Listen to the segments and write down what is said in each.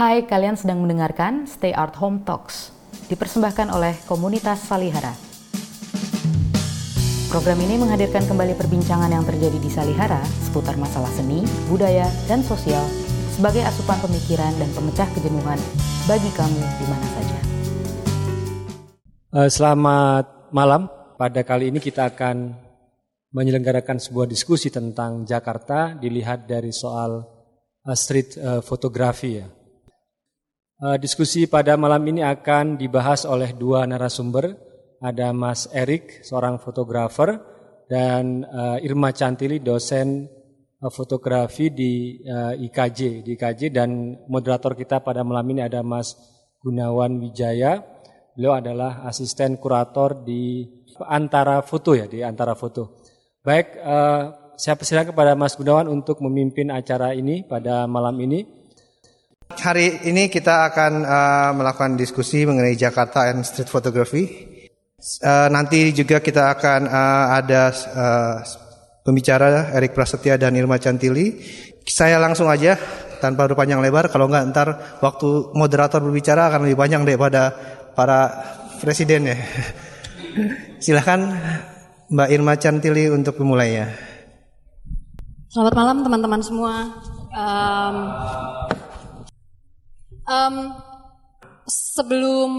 Hai, kalian sedang mendengarkan Stay Art Home Talks, dipersembahkan oleh komunitas Salihara. Program ini menghadirkan kembali perbincangan yang terjadi di Salihara seputar masalah seni, budaya, dan sosial sebagai asupan pemikiran dan pemecah kejenuhan bagi kamu di mana saja. Uh, selamat malam. Pada kali ini kita akan menyelenggarakan sebuah diskusi tentang Jakarta dilihat dari soal uh, street uh, fotografi ya. Uh, diskusi pada malam ini akan dibahas oleh dua narasumber. Ada Mas Erik, seorang fotografer, dan uh, Irma Cantili, dosen uh, fotografi di IKJ, di IKJ dan moderator kita pada malam ini ada Mas Gunawan Wijaya. Beliau adalah asisten kurator di antara foto ya, di antara foto. Baik, saya persilakan kepada Mas Gunawan untuk memimpin acara ini pada malam ini. Hari ini kita akan uh, melakukan diskusi mengenai Jakarta and street photography. Uh, nanti juga kita akan uh, ada uh, pembicara Erik Prasetya dan Irma Cantili. Saya langsung aja tanpa berpanjang lebar. Kalau nggak ntar waktu moderator berbicara akan lebih panjang daripada para presiden ya. Silahkan Mbak Irma Cantili untuk memulainya. Selamat malam teman-teman semua. Um, Um, sebelum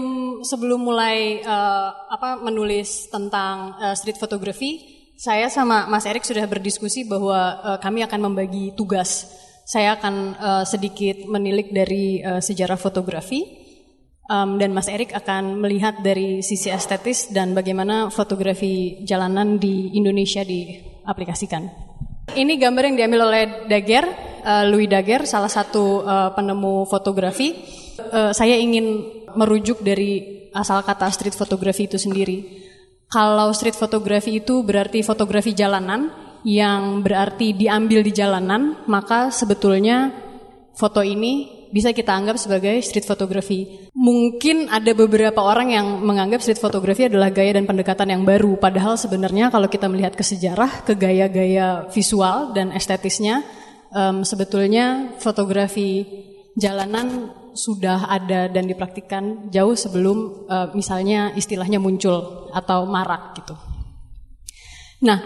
sebelum mulai uh, apa menulis tentang uh, street photography, saya sama Mas Erik sudah berdiskusi bahwa uh, kami akan membagi tugas. Saya akan uh, sedikit menilik dari uh, sejarah fotografi um, dan Mas Erik akan melihat dari sisi estetis dan bagaimana fotografi jalanan di Indonesia diaplikasikan. Ini gambar yang diambil oleh Daguerre, uh, Louis Daguerre, salah satu uh, penemu fotografi. Uh, saya ingin merujuk dari asal kata street photography itu sendiri. Kalau street photography itu berarti fotografi jalanan yang berarti diambil di jalanan, maka sebetulnya foto ini bisa kita anggap sebagai street photography. Mungkin ada beberapa orang yang menganggap street photography adalah gaya dan pendekatan yang baru, padahal sebenarnya kalau kita melihat ke sejarah, ke gaya-gaya visual dan estetisnya, um, sebetulnya fotografi jalanan sudah ada dan dipraktikkan jauh sebelum uh, misalnya istilahnya muncul atau marak gitu. Nah,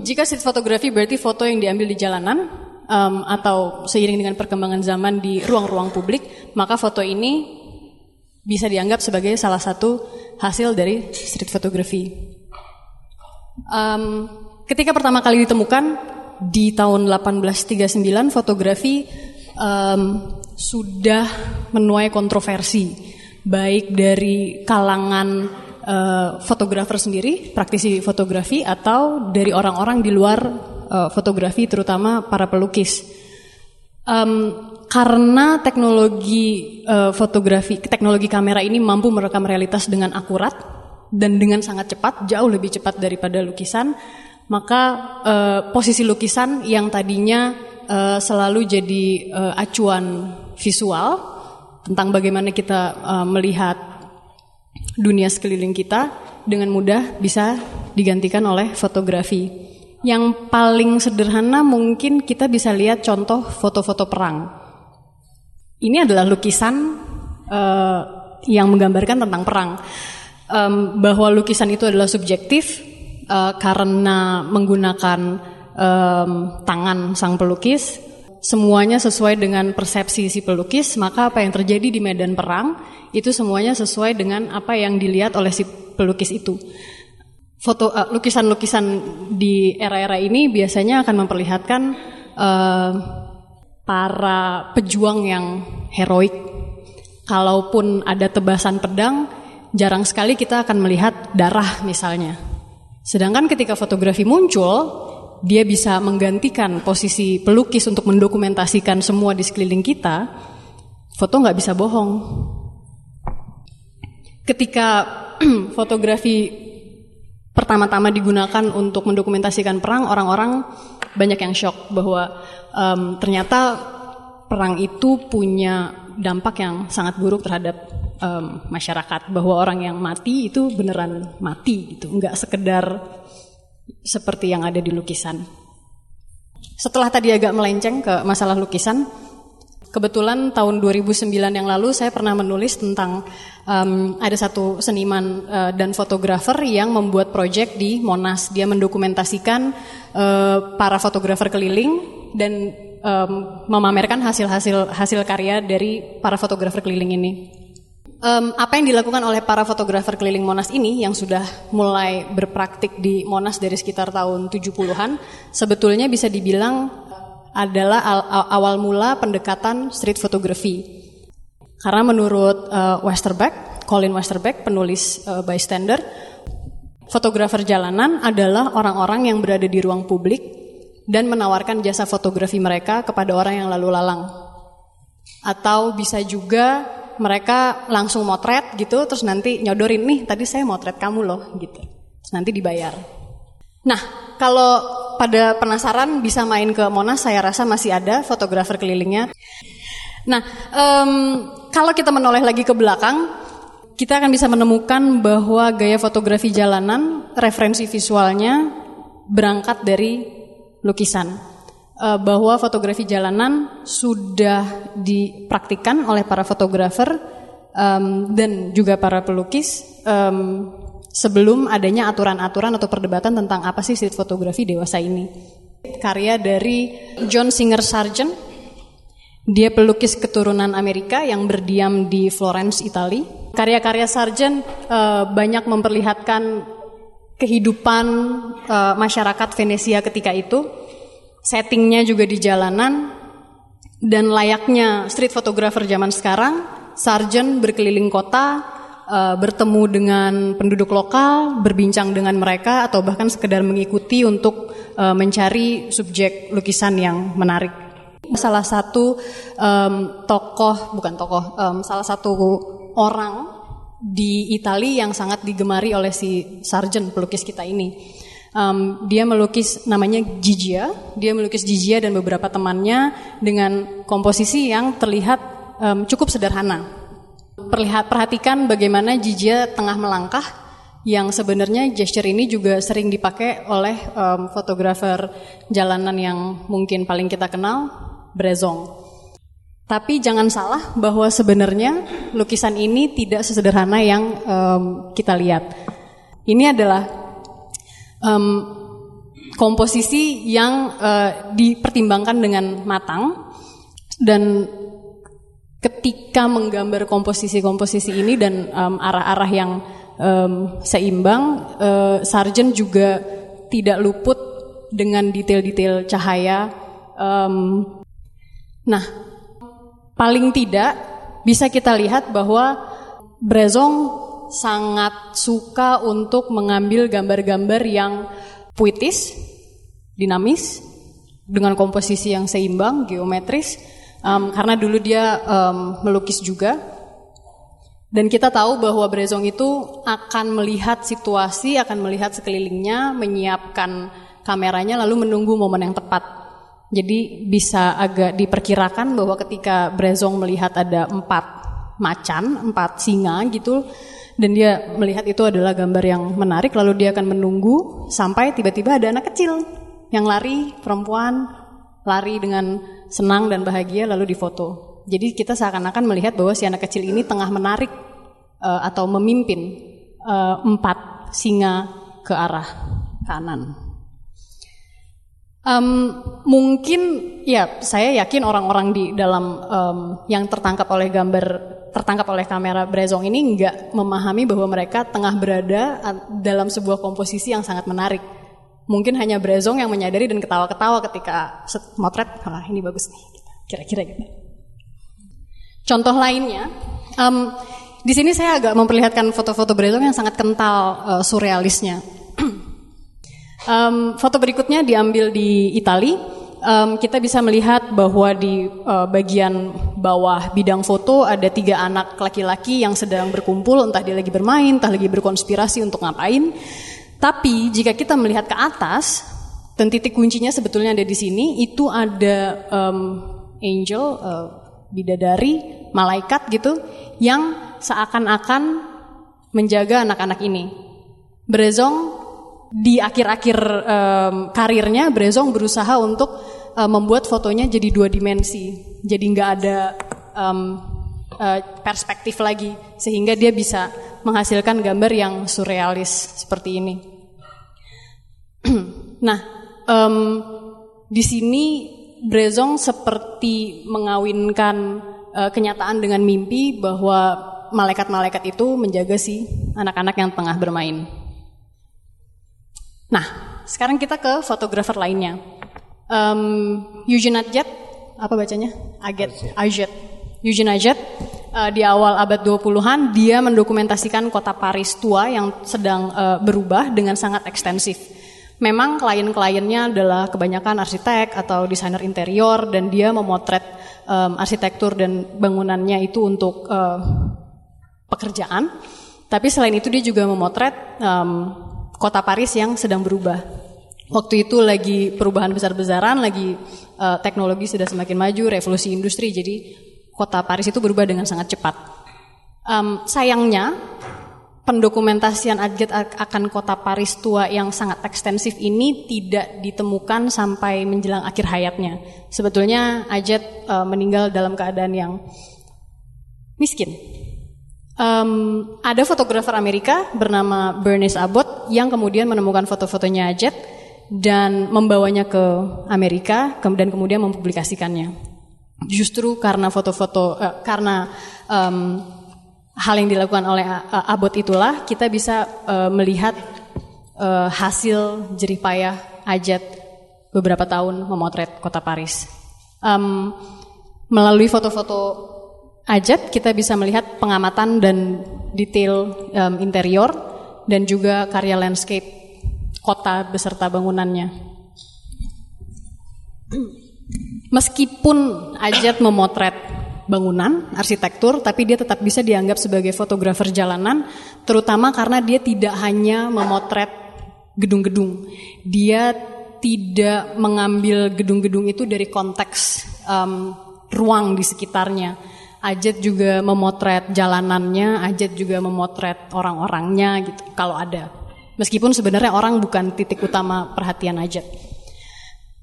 jika street photography berarti foto yang diambil di jalanan, um, atau seiring dengan perkembangan zaman di ruang-ruang publik, maka foto ini bisa dianggap sebagai salah satu hasil dari street photography. Um, ketika pertama kali ditemukan di tahun 1839, fotografi um, sudah menuai kontroversi, baik dari kalangan uh, fotografer sendiri, praktisi fotografi, atau dari orang-orang di luar uh, fotografi terutama para pelukis. Um, karena teknologi uh, teknologi kamera ini mampu merekam realitas dengan akurat dan dengan sangat cepat, jauh lebih cepat daripada lukisan, maka uh, posisi lukisan yang tadinya uh, selalu jadi uh, acuan visual tentang bagaimana kita uh, melihat dunia sekeliling kita dengan mudah bisa digantikan oleh fotografi. Yang paling sederhana mungkin kita bisa lihat contoh foto-foto perang. Ini adalah lukisan uh, yang menggambarkan tentang perang. Um, bahwa lukisan itu adalah subjektif uh, karena menggunakan um, tangan sang pelukis. Semuanya sesuai dengan persepsi si pelukis, maka apa yang terjadi di medan perang itu semuanya sesuai dengan apa yang dilihat oleh si pelukis itu foto eh, lukisan-lukisan di era-era ini biasanya akan memperlihatkan uh, para pejuang yang heroik. Kalaupun ada tebasan pedang, jarang sekali kita akan melihat darah misalnya. Sedangkan ketika fotografi muncul, dia bisa menggantikan posisi pelukis untuk mendokumentasikan semua di sekeliling kita. Foto nggak bisa bohong. Ketika fotografi pertama-tama digunakan untuk mendokumentasikan perang, orang-orang banyak yang shock bahwa um, ternyata perang itu punya dampak yang sangat buruk terhadap um, masyarakat. Bahwa orang yang mati itu beneran mati, gitu, nggak sekedar seperti yang ada di lukisan. Setelah tadi agak melenceng ke masalah lukisan, Kebetulan tahun 2009 yang lalu saya pernah menulis tentang um, ada satu seniman uh, dan fotografer yang membuat proyek di Monas. Dia mendokumentasikan uh, para fotografer keliling dan um, memamerkan hasil-hasil hasil karya dari para fotografer keliling ini. Um, apa yang dilakukan oleh para fotografer keliling Monas ini yang sudah mulai berpraktik di Monas dari sekitar tahun 70-an sebetulnya bisa dibilang adalah awal mula pendekatan street photography. Karena menurut uh, Westerbeck, Colin Westerbeck, penulis uh, bystander, fotografer jalanan adalah orang-orang yang berada di ruang publik dan menawarkan jasa fotografi mereka kepada orang yang lalu lalang. Atau bisa juga mereka langsung motret gitu, terus nanti nyodorin nih, tadi saya motret kamu loh, gitu. Terus nanti dibayar. Nah, kalau pada penasaran bisa main ke Monas, saya rasa masih ada fotografer kelilingnya. Nah, um, kalau kita menoleh lagi ke belakang, kita akan bisa menemukan bahwa gaya fotografi jalanan, referensi visualnya berangkat dari lukisan. Uh, bahwa fotografi jalanan sudah dipraktikkan oleh para fotografer um, dan juga para pelukis um, sebelum adanya aturan-aturan atau perdebatan tentang apa sih street fotografi dewasa ini. Karya dari John Singer Sargent, dia pelukis keturunan Amerika yang berdiam di Florence, Italia. Karya-karya Sargent uh, banyak memperlihatkan kehidupan uh, masyarakat Venesia ketika itu. Settingnya juga di jalanan dan layaknya street photographer zaman sekarang, Sargent berkeliling kota uh, bertemu dengan penduduk lokal, berbincang dengan mereka, atau bahkan sekedar mengikuti untuk uh, mencari subjek lukisan yang menarik. Salah satu um, tokoh, bukan tokoh, um, salah satu orang di Italia yang sangat digemari oleh si Sargent pelukis kita ini. Um, dia melukis namanya Gigia, dia melukis Gigia dan beberapa temannya dengan komposisi yang terlihat um, cukup sederhana. Perlihat, perhatikan bagaimana Jijia tengah melangkah yang sebenarnya gesture ini juga sering dipakai oleh um, fotografer jalanan yang mungkin paling kita kenal, Brezong. Tapi jangan salah bahwa sebenarnya lukisan ini tidak sesederhana yang um, kita lihat. Ini adalah um, komposisi yang uh, dipertimbangkan dengan matang dan ketika menggambar komposisi-komposisi ini dan arah-arah um, yang um, seimbang, uh, Sargent juga tidak luput dengan detail-detail cahaya. Um, nah, paling tidak bisa kita lihat bahwa Brezong sangat suka untuk mengambil gambar-gambar yang puitis, dinamis, dengan komposisi yang seimbang, geometris, um, karena dulu dia um, melukis juga dan kita tahu bahwa Brezong itu akan melihat situasi, akan melihat sekelilingnya, menyiapkan kameranya lalu menunggu momen yang tepat. Jadi bisa agak diperkirakan bahwa ketika Brezong melihat ada empat macan, empat singa gitu, dan dia melihat itu adalah gambar yang menarik, lalu dia akan menunggu sampai tiba-tiba ada anak kecil yang lari, perempuan, lari dengan senang dan bahagia lalu difoto. Jadi kita seakan-akan melihat bahwa si anak kecil ini tengah menarik uh, atau memimpin uh, empat singa ke arah kanan. Um, mungkin ya saya yakin orang-orang di dalam um, yang tertangkap oleh gambar tertangkap oleh kamera Brezong ini nggak memahami bahwa mereka tengah berada dalam sebuah komposisi yang sangat menarik mungkin hanya Brezong yang menyadari dan ketawa-ketawa ketika motret, ah ini bagus nih, kira-kira gitu. Contoh lainnya, um, di sini saya agak memperlihatkan foto-foto Brezong yang sangat kental uh, surrealisnya. Um, foto berikutnya diambil di Italia. Um, kita bisa melihat bahwa di uh, bagian bawah bidang foto ada tiga anak laki-laki yang sedang berkumpul, entah dia lagi bermain, entah lagi berkonspirasi untuk ngapain. Tapi jika kita melihat ke atas dan titik kuncinya sebetulnya ada di sini, itu ada um, angel, uh, bidadari, malaikat gitu yang seakan-akan menjaga anak-anak ini. Brezong di akhir-akhir um, karirnya Brezong berusaha untuk uh, membuat fotonya jadi dua dimensi, jadi nggak ada um, uh, perspektif lagi, sehingga dia bisa menghasilkan gambar yang surrealis seperti ini. nah, um, di sini Brezong seperti mengawinkan uh, kenyataan dengan mimpi bahwa malaikat-malaikat itu menjaga si anak-anak yang tengah bermain. Nah, sekarang kita ke fotografer lainnya. Um, Eugene Adjet, apa bacanya? Aget, Ajet. Eugene Ajet, uh, di awal abad 20-an, dia mendokumentasikan kota Paris tua yang sedang uh, berubah dengan sangat ekstensif. Memang klien-kliennya adalah kebanyakan arsitek atau desainer interior dan dia memotret um, arsitektur dan bangunannya itu untuk uh, pekerjaan. Tapi selain itu dia juga memotret um, kota Paris yang sedang berubah. Waktu itu lagi perubahan besar-besaran, lagi uh, teknologi sudah semakin maju, revolusi industri, jadi kota Paris itu berubah dengan sangat cepat. Um, sayangnya pendokumentasian Adjet akan kota Paris tua yang sangat ekstensif ini tidak ditemukan sampai menjelang akhir hayatnya. Sebetulnya Adjet uh, meninggal dalam keadaan yang miskin. Um, ada fotografer Amerika bernama Bernice Abbott yang kemudian menemukan foto-fotonya Adjet dan membawanya ke Amerika dan kemudian mempublikasikannya. Justru karena foto-foto, uh, karena um, hal yang dilakukan oleh uh, Abot itulah kita bisa uh, melihat uh, hasil jerih payah Ajat beberapa tahun memotret kota Paris. Um, melalui foto-foto Ajat kita bisa melihat pengamatan dan detail um, interior dan juga karya landscape kota beserta bangunannya. Meskipun Ajat memotret bangunan, arsitektur, tapi dia tetap bisa dianggap sebagai fotografer jalanan, terutama karena dia tidak hanya memotret gedung-gedung. Dia tidak mengambil gedung-gedung itu dari konteks um, ruang di sekitarnya. Ajat juga memotret jalanannya, Ajat juga memotret orang-orangnya gitu kalau ada. Meskipun sebenarnya orang bukan titik utama perhatian Ajat.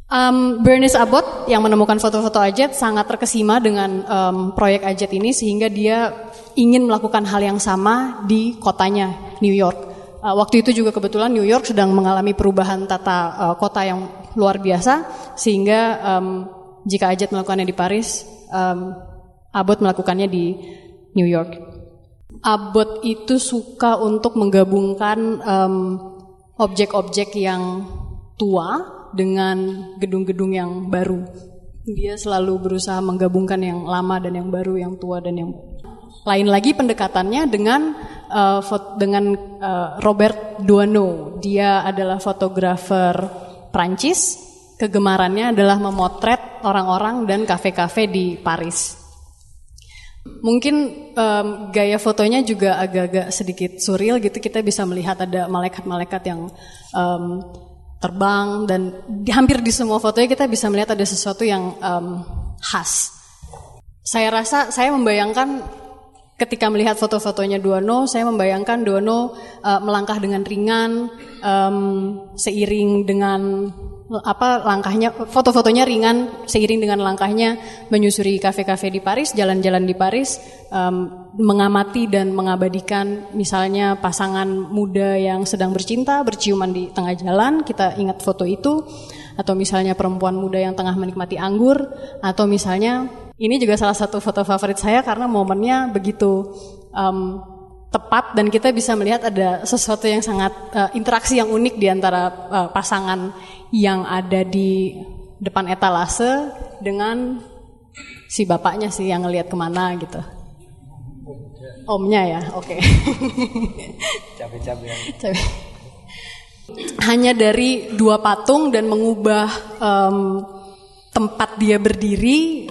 Um, Bernice Abbott yang menemukan foto-foto Ajat sangat terkesima dengan um, proyek Ajat ini sehingga dia ingin melakukan hal yang sama di kotanya New York. Uh, waktu itu juga kebetulan New York sedang mengalami perubahan tata uh, kota yang luar biasa sehingga um, jika Ajat melakukannya di Paris, um, Abbott melakukannya di New York. Abbott itu suka untuk menggabungkan objek-objek um, yang tua dengan gedung-gedung yang baru. Dia selalu berusaha menggabungkan yang lama dan yang baru, yang tua dan yang lain lagi pendekatannya dengan uh, dengan uh, Robert Duano. Dia adalah fotografer Prancis. Kegemarannya adalah memotret orang-orang dan kafe-kafe di Paris. Mungkin um, gaya fotonya juga agak-agak sedikit surreal gitu. Kita bisa melihat ada malaikat-malaikat yang um, terbang dan di, hampir di semua fotonya kita bisa melihat ada sesuatu yang um, khas. Saya rasa saya membayangkan ketika melihat foto-fotonya Duono, saya membayangkan Duono uh, melangkah dengan ringan, um, seiring dengan apa langkahnya foto-fotonya ringan seiring dengan langkahnya menyusuri kafe-kafe di Paris jalan-jalan di Paris um, mengamati dan mengabadikan misalnya pasangan muda yang sedang bercinta berciuman di tengah jalan kita ingat foto itu atau misalnya perempuan muda yang tengah menikmati anggur atau misalnya ini juga salah satu foto favorit saya karena momennya begitu um, tepat dan kita bisa melihat ada sesuatu yang sangat uh, interaksi yang unik di antara uh, pasangan yang ada di depan etalase dengan si bapaknya sih yang ngelihat ke mana gitu. Omnya ya, oke. Okay. Cabe-cabe. Hanya dari dua patung dan mengubah um, tempat dia berdiri,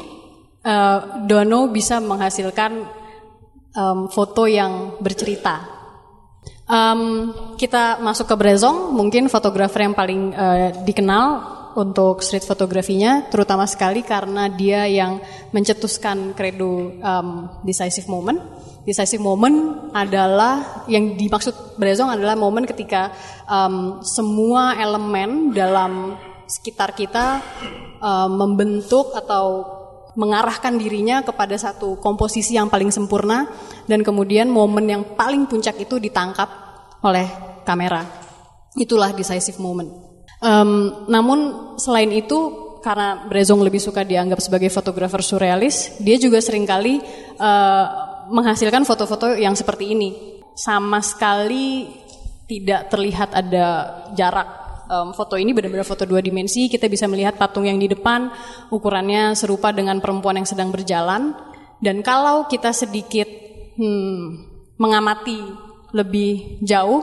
uh, Dono bisa menghasilkan um, foto yang bercerita. Um, kita masuk ke Brezong, mungkin fotografer yang paling uh, dikenal untuk street fotografinya, terutama sekali karena dia yang mencetuskan kredo um, decisive moment. Decisive moment adalah yang dimaksud Brezong adalah momen ketika um, semua elemen dalam sekitar kita uh, membentuk atau mengarahkan dirinya kepada satu komposisi yang paling sempurna dan kemudian momen yang paling puncak itu ditangkap oleh kamera. Itulah decisive moment. Um, namun selain itu karena Brezong lebih suka dianggap sebagai fotografer surrealis, dia juga sering kali uh, menghasilkan foto-foto yang seperti ini. Sama sekali tidak terlihat ada jarak um, foto ini benar-benar foto dua dimensi. Kita bisa melihat patung yang di depan ukurannya serupa dengan perempuan yang sedang berjalan. Dan kalau kita sedikit hmm, mengamati lebih jauh,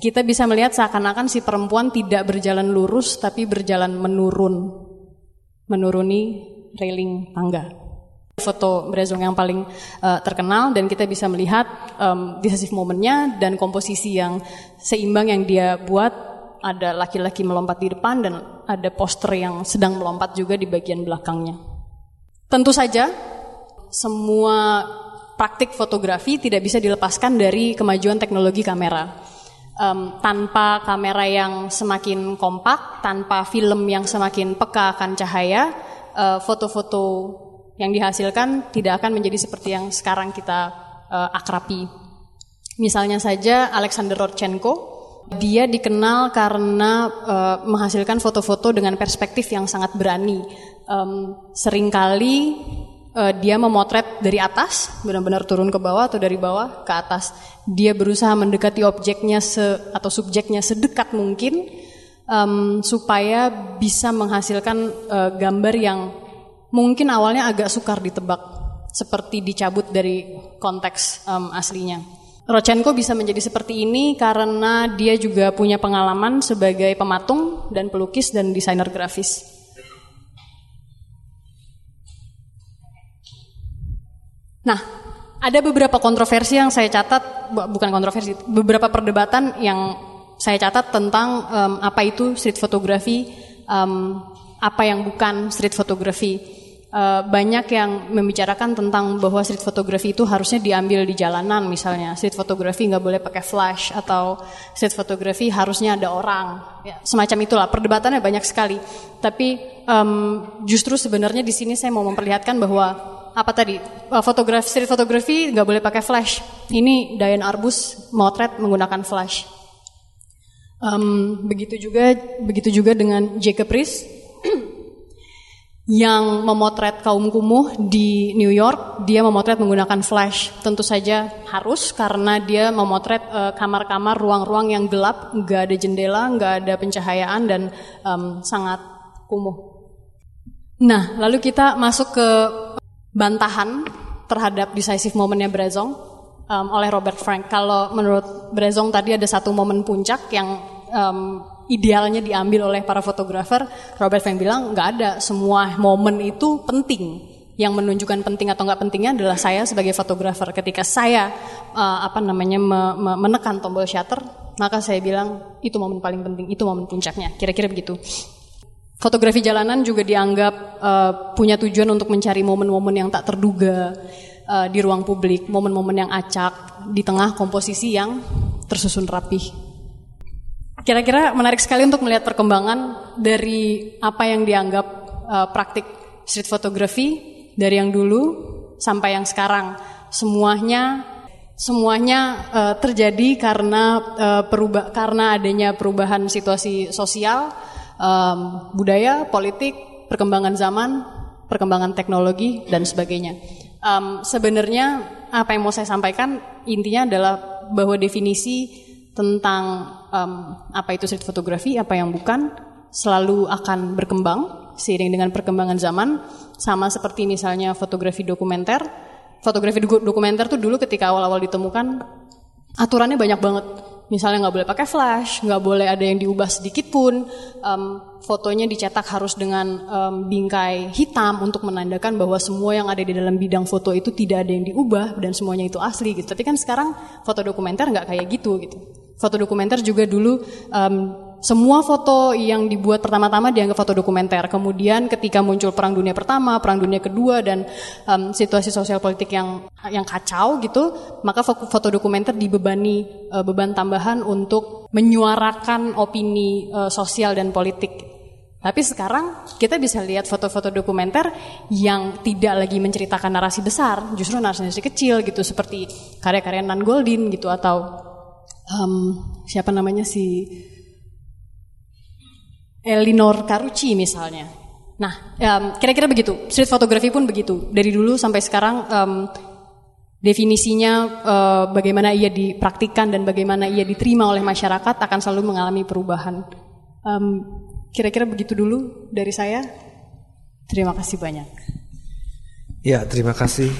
kita bisa melihat seakan-akan si perempuan tidak berjalan lurus tapi berjalan menurun, menuruni railing tangga foto Brezong yang paling uh, terkenal dan kita bisa melihat um, decisive momennya dan komposisi yang seimbang yang dia buat ada laki-laki melompat di depan dan ada poster yang sedang melompat juga di bagian belakangnya. Tentu saja semua praktik fotografi tidak bisa dilepaskan dari kemajuan teknologi kamera. Um, tanpa kamera yang semakin kompak, tanpa film yang semakin peka akan cahaya, uh, foto-foto yang dihasilkan tidak akan menjadi seperti yang sekarang kita uh, akrapi. Misalnya saja Alexander Rodchenko dia dikenal karena uh, menghasilkan foto-foto dengan perspektif yang sangat berani. Um, sering kali uh, dia memotret dari atas, benar-benar turun ke bawah atau dari bawah ke atas. Dia berusaha mendekati objeknya se atau subjeknya sedekat mungkin um, supaya bisa menghasilkan uh, gambar yang mungkin awalnya agak sukar ditebak, seperti dicabut dari konteks um, aslinya. Rochenko bisa menjadi seperti ini karena dia juga punya pengalaman sebagai pematung dan pelukis dan desainer grafis. Nah, ada beberapa kontroversi yang saya catat, bukan kontroversi, beberapa perdebatan yang saya catat tentang um, apa itu street photography, um, apa yang bukan street photography uh, banyak yang membicarakan tentang bahwa street photography itu harusnya diambil di jalanan misalnya. Street photography nggak boleh pakai flash atau street photography harusnya ada orang. Ya, semacam itulah. Perdebatannya banyak sekali. Tapi um, justru sebenarnya di sini saya mau memperlihatkan bahwa apa tadi? Uh, fotografi street photography nggak boleh pakai flash. Ini Diane Arbus motret menggunakan flash. Um, begitu juga begitu juga dengan Jacob Riis yang memotret kaum kumuh di New York, dia memotret menggunakan flash. Tentu saja harus karena dia memotret eh, kamar-kamar, uh, ruang-ruang yang gelap, nggak ada jendela, nggak ada pencahayaan dan um, sangat kumuh. Nah, lalu kita masuk ke bantahan terhadap decisive momennya Brezong um, oleh Robert Frank. Kalau menurut Brezong tadi ada satu momen puncak yang um, idealnya diambil oleh para fotografer, Robert Frank bilang nggak ada semua momen itu penting. Yang menunjukkan penting atau nggak pentingnya adalah saya sebagai fotografer. Ketika saya uh, apa namanya me, me, menekan tombol shutter, maka saya bilang itu momen paling penting, itu momen puncaknya. Kira-kira begitu. Fotografi jalanan juga dianggap uh, punya tujuan untuk mencari momen-momen yang tak terduga uh, di ruang publik, momen-momen yang acak di tengah komposisi yang tersusun rapih. Kira-kira menarik sekali untuk melihat perkembangan dari apa yang dianggap uh, praktik street photography dari yang dulu sampai yang sekarang. Semuanya semuanya uh, terjadi karena uh, perubah karena adanya perubahan situasi sosial, um, budaya, politik, perkembangan zaman, perkembangan teknologi dan sebagainya. Um, sebenarnya apa yang mau saya sampaikan intinya adalah bahwa definisi tentang um, apa itu street fotografi, apa yang bukan, selalu akan berkembang seiring dengan perkembangan zaman. Sama seperti misalnya fotografi dokumenter. Fotografi dokumenter tuh dulu ketika awal-awal ditemukan aturannya banyak banget. Misalnya nggak boleh pakai flash, nggak boleh ada yang diubah sedikit pun. Um, fotonya dicetak harus dengan um, bingkai hitam untuk menandakan bahwa semua yang ada di dalam bidang foto itu tidak ada yang diubah dan semuanya itu asli gitu. Tapi kan sekarang foto dokumenter nggak kayak gitu gitu. Foto dokumenter juga dulu um, semua foto yang dibuat pertama-tama dianggap foto dokumenter. Kemudian ketika muncul Perang Dunia Pertama, Perang Dunia Kedua dan um, situasi sosial politik yang yang kacau gitu, maka foto dokumenter dibebani uh, beban tambahan untuk menyuarakan opini uh, sosial dan politik. Tapi sekarang kita bisa lihat foto-foto dokumenter yang tidak lagi menceritakan narasi besar, justru narasi-narasi kecil gitu seperti karya-karya Nan Goldin gitu atau um, siapa namanya si Elinor Carucci misalnya. Nah, um, kira-kira begitu. Street photography pun begitu. Dari dulu sampai sekarang um, definisinya uh, bagaimana ia dipraktikkan dan bagaimana ia diterima oleh masyarakat akan selalu mengalami perubahan. Um, kira-kira begitu dulu dari saya. Terima kasih banyak. Ya, terima kasih.